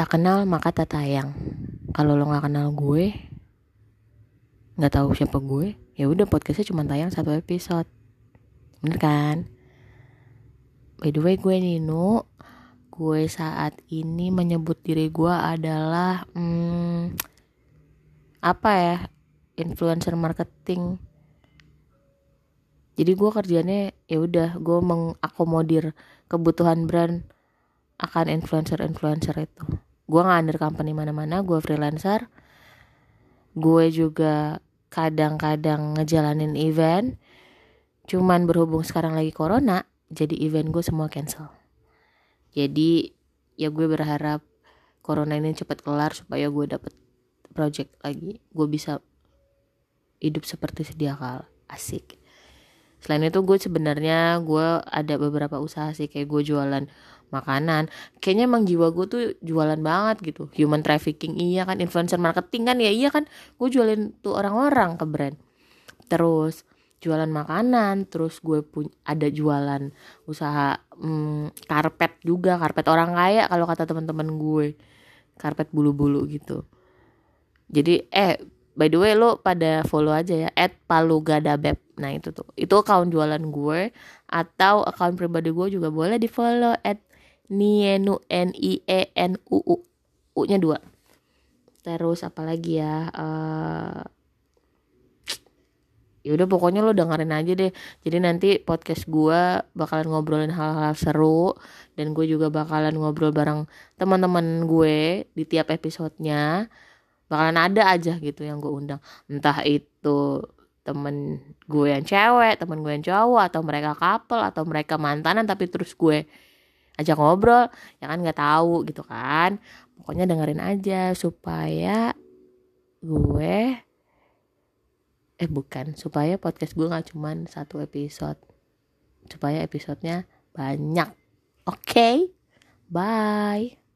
tak kenal maka tak tayang. Kalau lo nggak kenal gue nggak tahu siapa gue ya udah podcastnya cuma tayang satu episode. Bener kan? By the way gue Nino. Gue saat ini menyebut diri gue adalah hmm, apa ya influencer marketing. Jadi gue kerjanya ya udah gue mengakomodir kebutuhan brand akan influencer-influencer itu gue nggak under company mana-mana gue freelancer. Gue juga kadang-kadang ngejalanin event. Cuman berhubung sekarang lagi corona jadi event gue semua cancel. Jadi ya gue berharap corona ini cepat kelar supaya gue dapet project lagi. Gue bisa hidup seperti sedia kala asik. Selain itu gue sebenarnya gue ada beberapa usaha sih kayak gue jualan makanan. Kayaknya emang jiwa gue tuh jualan banget gitu. Human trafficking iya kan. Influencer marketing kan ya iya kan. Gue jualin tuh orang-orang ke brand. Terus jualan makanan. Terus gue pun ada jualan usaha hmm, karpet juga. Karpet orang kaya kalau kata teman-teman gue. Karpet bulu-bulu gitu. Jadi eh by the way lo pada follow aja ya. At palugadabeb. Nah itu tuh. Itu account jualan gue atau account pribadi gue juga boleh di follow. At Nienu N I E N U U U. Nya dua. Terus apalagi ya uh, ya udah pokoknya lo dengerin aja deh. Jadi nanti podcast gue bakalan ngobrolin hal-hal seru dan gue juga bakalan ngobrol bareng teman-teman gue di tiap episodenya. Bakalan ada aja gitu yang gue undang. Entah itu temen gue yang cewek temen gue yang cowok atau mereka couple atau mereka mantanan tapi terus gue ajak ngobrol ya kan nggak tahu gitu kan. Pokoknya dengerin aja supaya gue eh bukan supaya podcast gue nggak cuman satu episode supaya episodenya banyak. Oke? Okay? bye